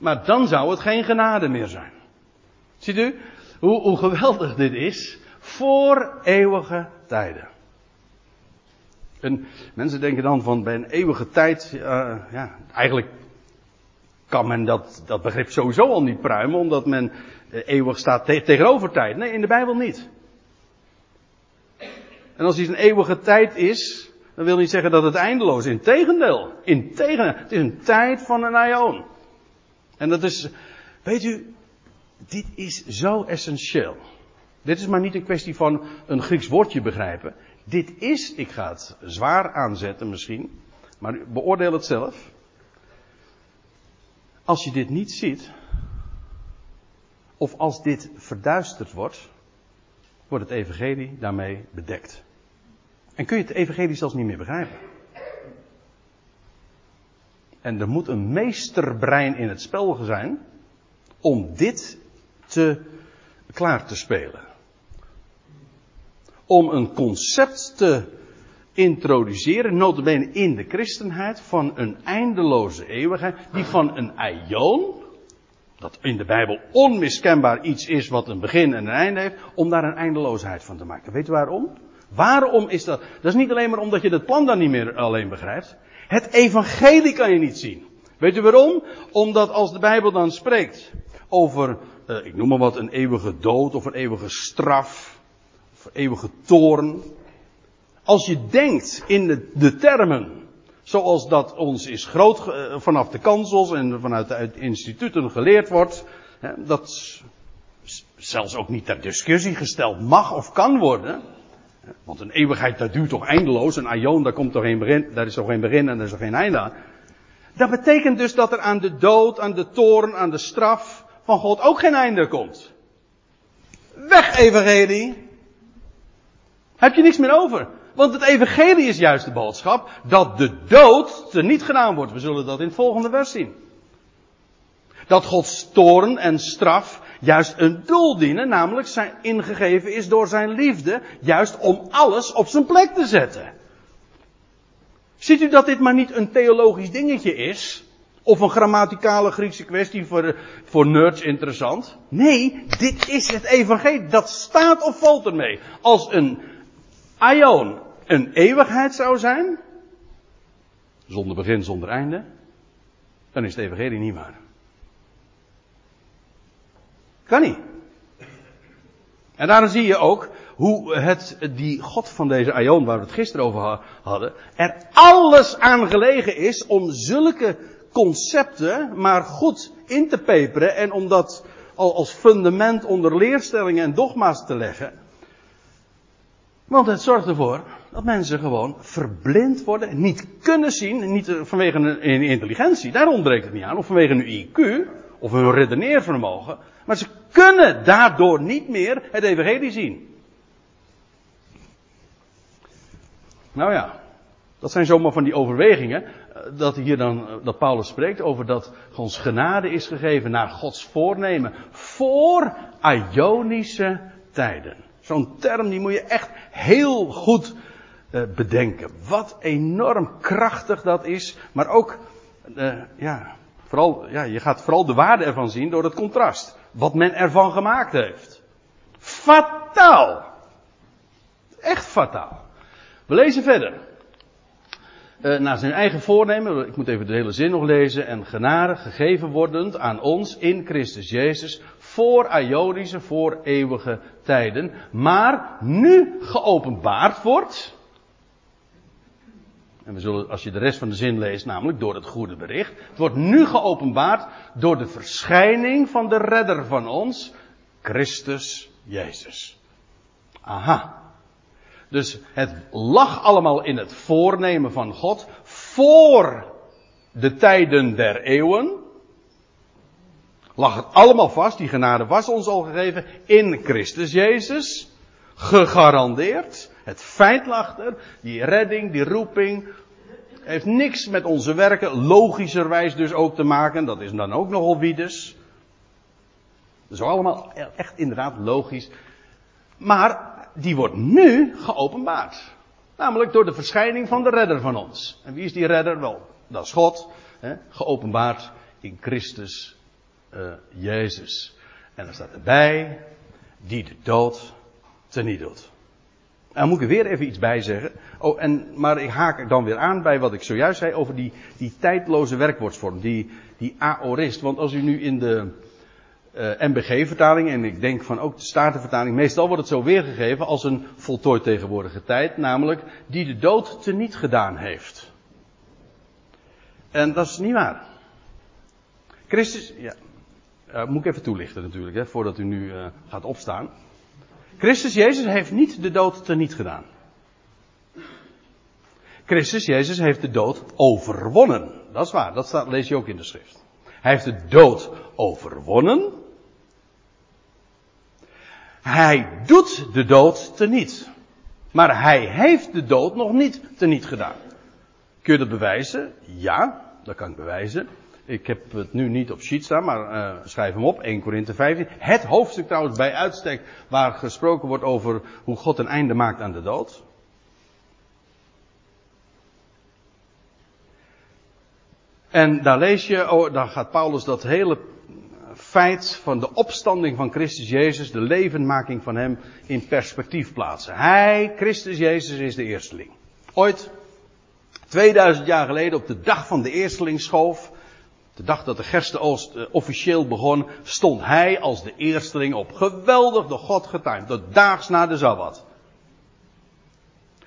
Maar dan zou het geen genade meer zijn. Ziet u hoe, hoe geweldig dit is? Voor eeuwige tijden. En mensen denken dan van bij een eeuwige tijd, uh, ja, eigenlijk kan men dat, dat begrip sowieso al niet pruimen, omdat men uh, eeuwig staat te tegenover tijd. Nee, in de Bijbel niet. En als iets een eeuwige tijd is, dan wil niet zeggen dat het eindeloos is. Integendeel. Integendeel. Het is een tijd van een aion. En dat is, weet u, dit is zo essentieel. Dit is maar niet een kwestie van een Grieks woordje begrijpen. Dit is, ik ga het zwaar aanzetten misschien, maar beoordeel het zelf. Als je dit niet ziet, of als dit verduisterd wordt, wordt het evangelie daarmee bedekt. En kun je het evangelie zelfs niet meer begrijpen. En er moet een meesterbrein in het spel zijn om dit te, klaar te spelen. Om een concept te introduceren, notabene in de christenheid, van een eindeloze eeuwigheid, die van een aion, dat in de Bijbel onmiskenbaar iets is wat een begin en een einde heeft, om daar een eindeloosheid van te maken. Weet u waarom? Waarom is dat? Dat is niet alleen maar omdat je het plan dan niet meer alleen begrijpt. Het evangelie kan je niet zien. Weet u waarom? Omdat als de Bijbel dan spreekt over, uh, ik noem maar wat, een eeuwige dood of een eeuwige straf, eeuwige toorn. Als je denkt in de, termen, zoals dat ons is groot uh, vanaf de kansels en vanuit de instituten geleerd wordt, dat zelfs ook niet ter discussie gesteld mag of kan worden. Want een eeuwigheid, dat duurt toch eindeloos. Een aion, daar komt toch geen begin, daar is toch geen begin en er is toch geen einde aan. Dat betekent dus dat er aan de dood, aan de toorn, aan de straf van God ook geen einde komt. Weg, evangelie. Heb je niks meer over. Want het evangelie is juist de boodschap dat de dood er niet gedaan wordt. We zullen dat in het volgende vers zien. Dat Gods toorn en straf juist een doel dienen, namelijk zijn ingegeven is door zijn liefde, juist om alles op zijn plek te zetten. Ziet u dat dit maar niet een theologisch dingetje is? Of een grammaticale Griekse kwestie voor, voor nerds interessant? Nee, dit is het evangelie. Dat staat of valt ermee. Als een aion een eeuwigheid zou zijn, zonder begin, zonder einde, dan is het evangelie niet waar. Kan niet. En daarom zie je ook hoe het, die God van deze Aion, waar we het gisteren over hadden, er alles aan gelegen is om zulke concepten maar goed in te peperen en om dat al als fundament onder leerstellingen en dogma's te leggen. Want het zorgt ervoor dat mensen gewoon verblind worden, niet kunnen zien, niet vanwege hun intelligentie, daar ontbreekt het niet aan, of vanwege hun IQ, of hun redeneervermogen, maar ze kunnen daardoor niet meer het evangelie zien. Nou ja, dat zijn zomaar van die overwegingen. Eh, dat hier dan, eh, dat Paulus spreekt over dat ons genade is gegeven naar Gods voornemen. Voor Ionische tijden. Zo'n term die moet je echt heel goed uh, bedenken. Wat enorm krachtig dat is. Maar ook, uh, ja, vooral, ja, je gaat vooral de waarde ervan zien door het contrast. Wat men ervan gemaakt heeft. Fataal. Echt fataal. We lezen verder. Uh, naar zijn eigen voornemen, ik moet even de hele zin nog lezen, en genade gegeven wordend aan ons in Christus Jezus voor Ionische, voor eeuwige tijden, maar nu geopenbaard wordt, en we zullen, als je de rest van de zin leest, namelijk door het goede bericht. Het wordt nu geopenbaard door de verschijning van de redder van ons, Christus Jezus. Aha. Dus het lag allemaal in het voornemen van God voor de tijden der eeuwen. Lag het allemaal vast, die genade was ons al gegeven in Christus Jezus. Gegarandeerd. Het feit lag er, die redding, die roeping, heeft niks met onze werken, logischerwijs dus ook te maken. Dat is dan ook nogal wiedes. Dat is allemaal echt inderdaad logisch. Maar die wordt nu geopenbaard. Namelijk door de verschijning van de redder van ons. En wie is die redder? Wel, dat is God. Hè, geopenbaard in Christus uh, Jezus. En dan staat erbij, die de dood teniet doet. En dan moet ik er weer even iets bij zeggen. Oh, en, maar ik haak dan weer aan bij wat ik zojuist zei over die, die tijdloze werkwoordsvorm. Die, die aorist. Want als u nu in de uh, MBG-vertaling, en ik denk van ook de Statenvertaling, meestal wordt het zo weergegeven als een voltooid tegenwoordige tijd. Namelijk, die de dood teniet gedaan heeft. En dat is niet waar. Christus, ja, uh, moet ik even toelichten natuurlijk, hè, voordat u nu uh, gaat opstaan. Christus Jezus heeft niet de dood teniet gedaan. Christus Jezus heeft de dood overwonnen. Dat is waar, dat staat, lees je ook in de schrift. Hij heeft de dood overwonnen. Hij doet de dood teniet. Maar hij heeft de dood nog niet teniet gedaan. Kun je dat bewijzen? Ja, dat kan ik bewijzen. Ik heb het nu niet op sheet staan, maar uh, schrijf hem op. 1 Korinthe 15. Het hoofdstuk trouwens bij uitstek waar gesproken wordt over hoe God een einde maakt aan de dood. En daar lees je, oh, daar gaat Paulus dat hele feit van de opstanding van Christus Jezus, de levenmaking van hem, in perspectief plaatsen. Hij, Christus Jezus, is de eersteling. Ooit, 2000 jaar geleden, op de dag van de eerstelingsschoof, de dag dat de gerstenoogst uh, officieel begon, stond hij als de eersteling op. Geweldig door God getimed, de daags na de Sabbat.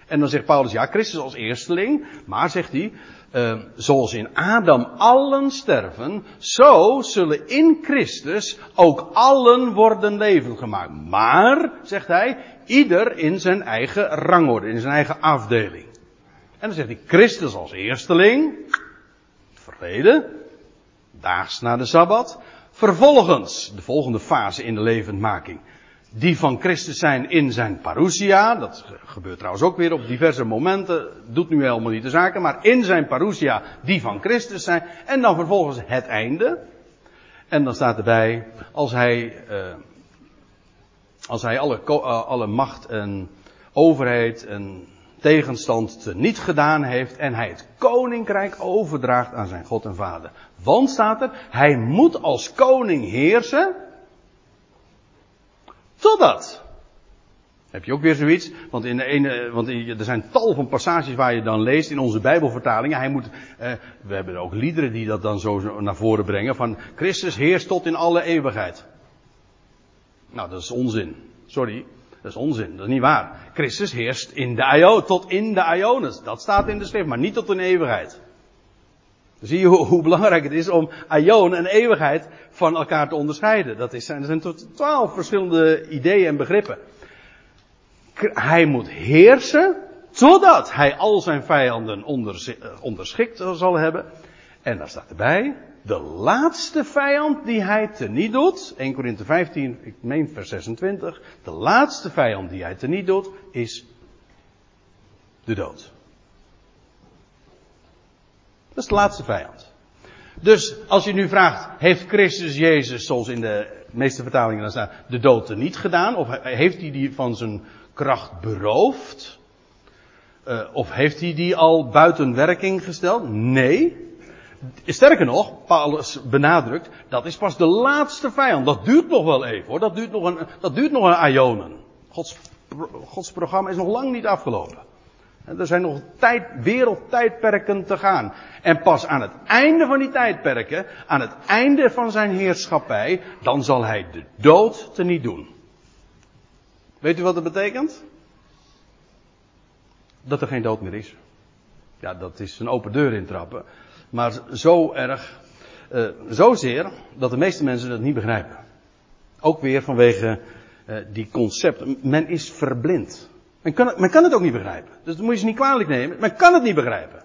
En dan zegt Paulus, ja, Christus als eersteling, maar zegt hij, uh, zoals in Adam allen sterven, zo zullen in Christus ook allen worden levend gemaakt. Maar, zegt hij, ieder in zijn eigen rangorde, in zijn eigen afdeling. En dan zegt hij, Christus als eersteling, verleden, daags na de Sabbat. Vervolgens, de volgende fase in de levendmaking, die van Christus zijn in zijn parousia. Dat gebeurt trouwens ook weer op diverse momenten. Doet nu helemaal niet de zaken. Maar in zijn parousia die van Christus zijn. En dan vervolgens het einde. En dan staat erbij. Als hij. Uh, als hij alle, uh, alle macht en overheid en tegenstand niet gedaan heeft. En hij het koninkrijk overdraagt aan zijn God en Vader. Want staat er. Hij moet als koning heersen. Totdat. Heb je ook weer zoiets? Want, in de ene, want er zijn tal van passages waar je dan leest in onze Bijbelvertalingen. Hij moet, eh, we hebben ook liederen die dat dan zo naar voren brengen. Van Christus heerst tot in alle eeuwigheid. Nou, dat is onzin. Sorry. Dat is onzin. Dat is niet waar. Christus heerst in de Io, tot in de Iones. Dat staat in de schrift, maar niet tot in eeuwigheid. Zie je hoe, belangrijk het is om aion en eeuwigheid van elkaar te onderscheiden. Dat is, er zijn twaalf verschillende ideeën en begrippen. Hij moet heersen totdat hij al zijn vijanden onder, onderschikt zal hebben. En daar staat erbij, de laatste vijand die hij teniet doet, 1 Korinthe 15, ik meen vers 26, de laatste vijand die hij teniet doet is de dood. Dat is de laatste vijand. Dus als je nu vraagt, heeft Christus Jezus, zoals in de meeste vertalingen dan staat, de dood er niet gedaan? Of heeft hij die van zijn kracht beroofd? Uh, of heeft hij die al buiten werking gesteld? Nee. Sterker nog, Paulus benadrukt, dat is pas de laatste vijand. Dat duurt nog wel even hoor. Dat duurt nog een, dat duurt nog een ionen. Gods, Gods programma is nog lang niet afgelopen. Er zijn nog tijd, wereldtijdperken te gaan. En pas aan het einde van die tijdperken, aan het einde van zijn heerschappij, dan zal hij de dood teniet doen. Weet u wat dat betekent? Dat er geen dood meer is. Ja, dat is een open deur intrappen. Maar zo erg, uh, zozeer, dat de meeste mensen dat niet begrijpen. Ook weer vanwege uh, die concept. Men is verblind. Men kan, men kan het ook niet begrijpen. Dus dat moet je ze niet kwalijk nemen. Men kan het niet begrijpen.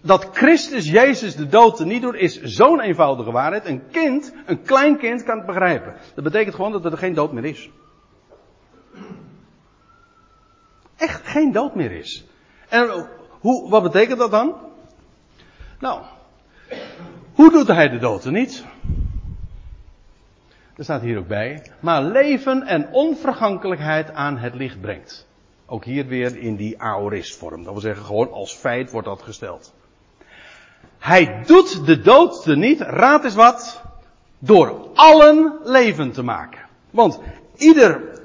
Dat Christus Jezus de dood niet doet, is zo'n eenvoudige waarheid. Een kind, een klein kind kan het begrijpen. Dat betekent gewoon dat er geen dood meer is. Echt geen dood meer is. En hoe, wat betekent dat dan? Nou, hoe doet hij de dood niet? Er staat hier ook bij. Maar leven en onvergankelijkheid aan het licht brengt. Ook hier weer in die aoristvorm. Dat wil zeggen, gewoon als feit wordt dat gesteld. Hij doet de dood niet, raad eens wat, door allen levend te maken. Want ieder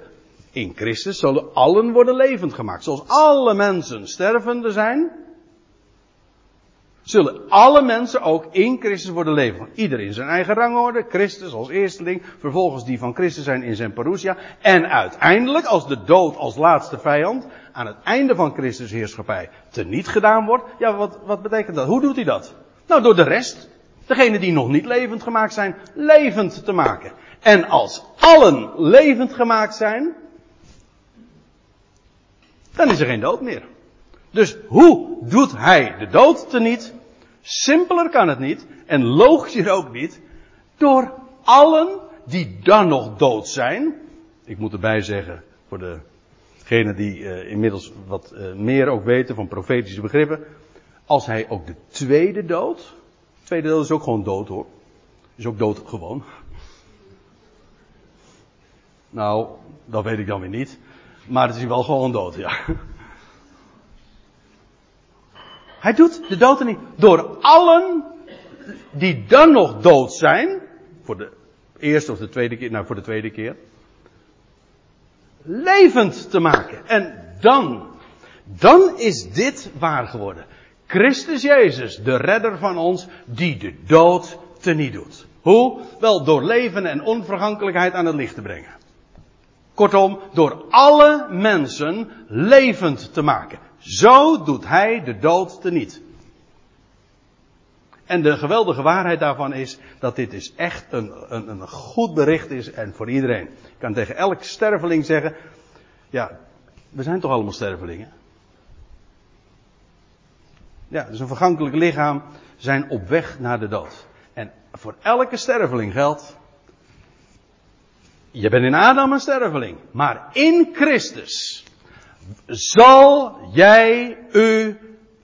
in Christus zullen allen worden levend gemaakt. Zoals alle mensen stervende zijn, zullen alle mensen ook in Christus worden levend. Ieder in zijn eigen rangorde, Christus als eersteling, vervolgens die van Christus zijn in zijn parousia. En uiteindelijk, als de dood als laatste vijand aan het einde van Christus heerschappij teniet gedaan wordt, ja, wat, wat betekent dat? Hoe doet hij dat? Nou, door de rest, degene die nog niet levend gemaakt zijn, levend te maken. En als allen levend gemaakt zijn, dan is er geen dood meer. Dus hoe doet hij de dood teniet? Simpeler kan het niet en logischer ook niet. Door allen die dan nog dood zijn. Ik moet erbij zeggen, voor degenen die uh, inmiddels wat uh, meer ook weten van profetische begrippen. Als hij ook de tweede dood. De tweede dood is ook gewoon dood hoor. Is ook dood gewoon. Nou, dat weet ik dan weer niet. Maar het is wel gewoon dood, ja. Hij doet de dood niet. Door allen die dan nog dood zijn. Voor de eerste of de tweede keer. Nou, voor de tweede keer. Levend te maken. En dan. Dan is dit waar geworden. Christus Jezus, de redder van ons, die de dood teniet doet. Hoe? Wel door leven en onvergankelijkheid aan het licht te brengen. Kortom, door alle mensen levend te maken. Zo doet hij de dood teniet. En de geweldige waarheid daarvan is dat dit is echt een, een, een goed bericht is en voor iedereen. Ik kan tegen elk sterveling zeggen, ja, we zijn toch allemaal stervelingen? Ja, dus een vergankelijk lichaam zijn op weg naar de dood. En voor elke sterveling geldt, je bent in Adam een sterveling, maar in Christus zal jij, u,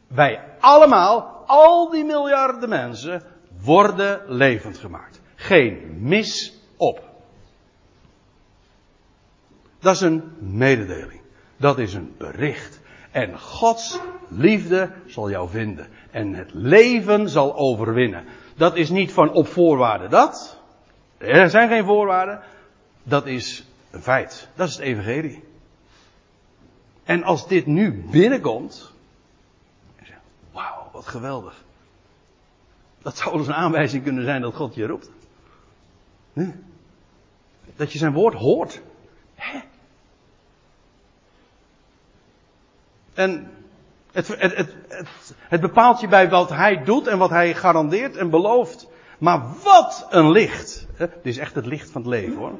wij allemaal, al die miljarden mensen, worden levend gemaakt. Geen mis op. Dat is een mededeling. Dat is een bericht. En Gods liefde zal jou vinden. En het leven zal overwinnen. Dat is niet van op voorwaarden dat. Er zijn geen voorwaarden. Dat is een feit. Dat is het evangelie. En als dit nu binnenkomt. Wauw, wat geweldig. Dat zou dus een aanwijzing kunnen zijn dat God je roept. Dat je zijn woord hoort. Hè? En het, het, het, het, bepaalt je bij wat hij doet en wat hij garandeert en belooft. Maar wat een licht. Dit is echt het licht van het leven hoor.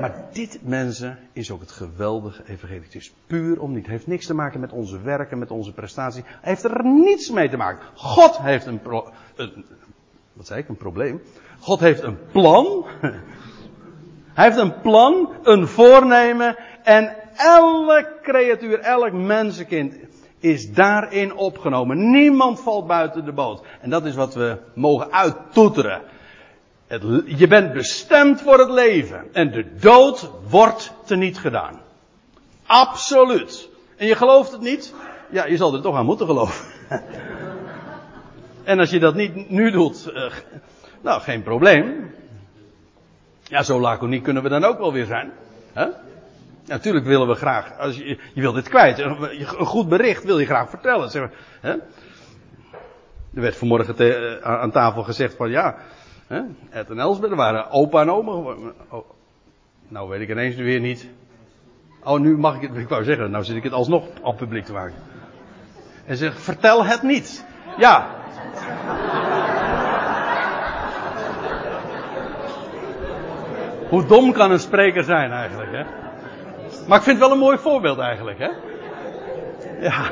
Maar dit, mensen, is ook het geweldige evangelie. Het is puur om niet. Het heeft niks te maken met onze werken, met onze prestatie. Hij heeft er niets mee te maken. God heeft een, wat zei ik, een probleem. God heeft een plan. Hij heeft een plan, een voornemen en elk creatuur, elk mensenkind is daarin opgenomen. Niemand valt buiten de boot. En dat is wat we mogen uittoeteren. Je bent bestemd voor het leven. En de dood wordt teniet gedaan. Absoluut. En je gelooft het niet? Ja, je zal er toch aan moeten geloven. en als je dat niet nu doet, uh, nou, geen probleem. Ja, zo laconiek kunnen we dan ook wel weer zijn. Natuurlijk willen we graag, als je, je wilt dit kwijt, een goed bericht wil je graag vertellen. Zeg maar? Er werd vanmorgen te, eh, aan tafel gezegd van ja, Ed en Elsbeth waren opa en oma. Oh, nou weet ik ineens weer niet. Oh, nu mag ik het, ik wou zeggen, nou zit ik het alsnog op publiek te maken. En zegt, vertel het niet. Ja. Hoe dom kan een spreker zijn eigenlijk, hè? Maar ik vind het wel een mooi voorbeeld eigenlijk, hè? Ja.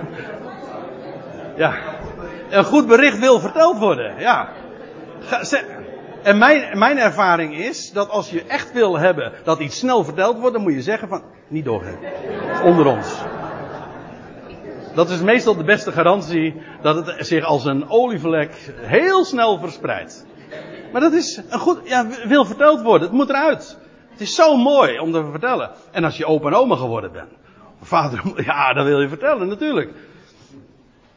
Ja. Een goed bericht wil verteld worden, ja. En mijn, mijn ervaring is dat als je echt wil hebben dat iets snel verteld wordt, dan moet je zeggen van, niet doorgaan. Onder ons. Dat is meestal de beste garantie dat het zich als een olievlek heel snel verspreidt. Maar dat is een goed, ja, wil verteld worden. Het moet eruit. Het is zo mooi om te vertellen. En als je opa en oma geworden bent. Vader, ja, dat wil je vertellen, natuurlijk.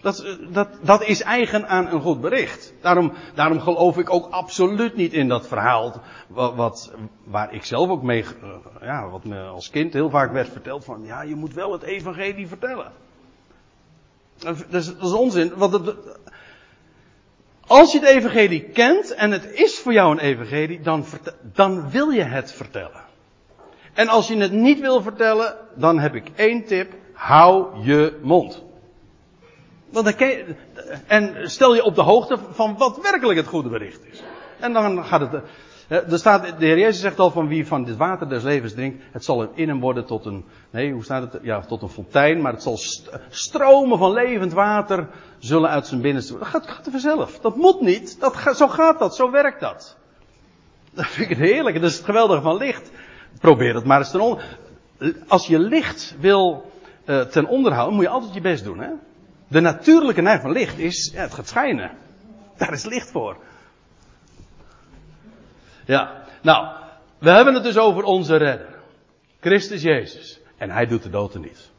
Dat, dat, dat is eigen aan een goed bericht. Daarom, daarom geloof ik ook absoluut niet in dat verhaal. Wat, wat, waar ik zelf ook mee, ja, wat me als kind heel vaak werd verteld van, ja, je moet wel het evangelie vertellen. Dat is, dat is onzin, want het, als je het evangelie kent en het is voor jou een evangelie, dan, dan wil je het vertellen. En als je het niet wil vertellen, dan heb ik één tip. Hou je mond. Want dan je, en stel je op de hoogte van wat werkelijk het goede bericht is. En dan gaat het, er staat, de Heer Jezus zegt al van wie van dit water des levens drinkt, het zal in hem worden tot een, nee, hoe staat het? Ja, tot een fontein, maar het zal stromen van levend water zullen uit zijn binnenste. Dat gaat, gaat er vanzelf. Dat moet niet. Dat, zo gaat dat, zo werkt dat. Dat vind ik heerlijk. Dat is het geweldige van licht. Probeer het maar eens ten onder. Als je licht wil uh, ten onderhouden, moet je altijd je best doen. Hè? De natuurlijke neiging van licht is, ja, het gaat schijnen. Daar is licht voor. Ja, nou, we hebben het dus over onze redder. Christus Jezus. En hij doet de dood er niet.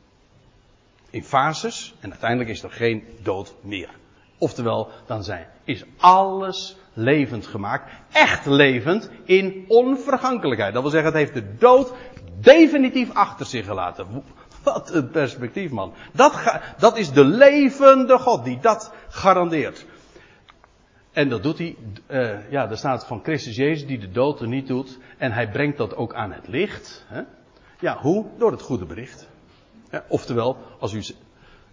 In fases, en uiteindelijk is er geen dood meer. Oftewel, dan zijn, is alles levend gemaakt. Echt levend in onvergankelijkheid. Dat wil zeggen, het heeft de dood definitief achter zich gelaten. Wat een perspectief, man. Dat, dat is de levende God die dat garandeert. En dat doet hij, uh, ja, er staat van Christus Jezus die de dood er niet doet. En hij brengt dat ook aan het licht. Hè? Ja, hoe? Door het goede bericht. Oftewel, als u,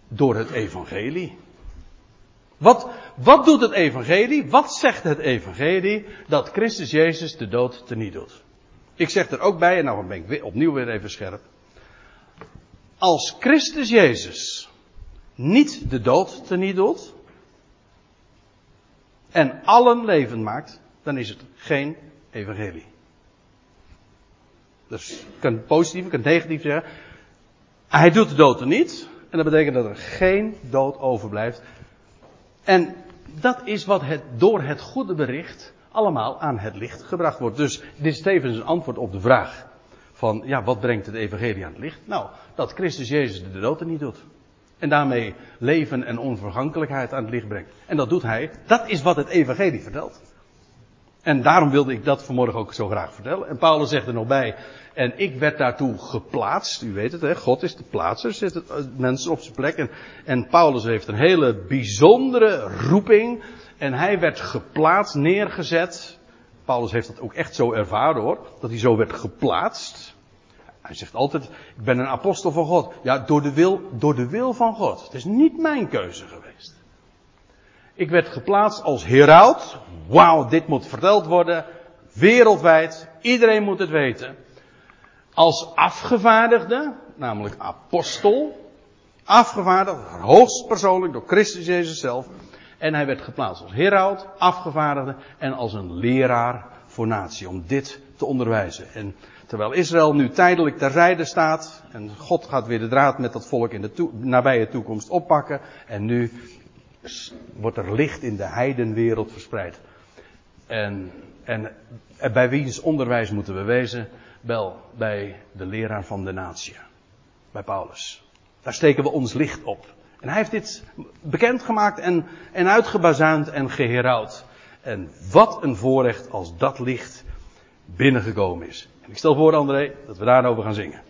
door het evangelie. Wat, wat doet het evangelie? Wat zegt het evangelie? Dat Christus Jezus de dood niet doet. Ik zeg er ook bij, en nou ben ik opnieuw weer even scherp. Als Christus Jezus niet de dood niet doet, en allen levend maakt, dan is het geen evangelie. Dus je kunt positief, je kunt negatief zeggen. Hij doet de dood er niet. En dat betekent dat er geen dood overblijft. En dat is wat het, door het goede bericht allemaal aan het licht gebracht wordt. Dus dit is tevens een antwoord op de vraag van, ja, wat brengt het evangelie aan het licht? Nou, dat Christus Jezus de dood er niet doet. En daarmee leven en onvergankelijkheid aan het licht brengt. En dat doet hij. Dat is wat het evangelie vertelt. En daarom wilde ik dat vanmorgen ook zo graag vertellen. En Paulus zegt er nog bij. En ik werd daartoe geplaatst. U weet het, hè? God is de plaatser. Het, eh, mensen op zijn plek. En Paulus heeft een hele bijzondere roeping. En hij werd geplaatst, neergezet. Paulus heeft dat ook echt zo ervaren hoor. Dat hij zo werd geplaatst. Hij zegt altijd, ik ben een apostel van God. Ja, door de wil, door de wil van God. Het is niet mijn keuze geweest. Ik werd geplaatst als heraut. Wauw, dit moet verteld worden. Wereldwijd. Iedereen moet het weten. Als afgevaardigde, namelijk apostel. Afgevaardigd, hoogstpersoonlijk door Christus Jezus zelf. En hij werd geplaatst als heraut, afgevaardigde en als een leraar voor natie. Om dit te onderwijzen. En Terwijl Israël nu tijdelijk terzijde staat. En God gaat weer de draad met dat volk in de nabije toekomst oppakken. En nu wordt er licht in de heidenwereld verspreid. En, en, bij wiens onderwijs moeten we wezen? Wel, bij de leraar van de natie. Bij Paulus. Daar steken we ons licht op. En hij heeft dit bekendgemaakt en, en uitgebazuind en geherouwd. En wat een voorrecht als dat licht binnengekomen is. Ik stel voor, André, dat we daarover gaan zingen.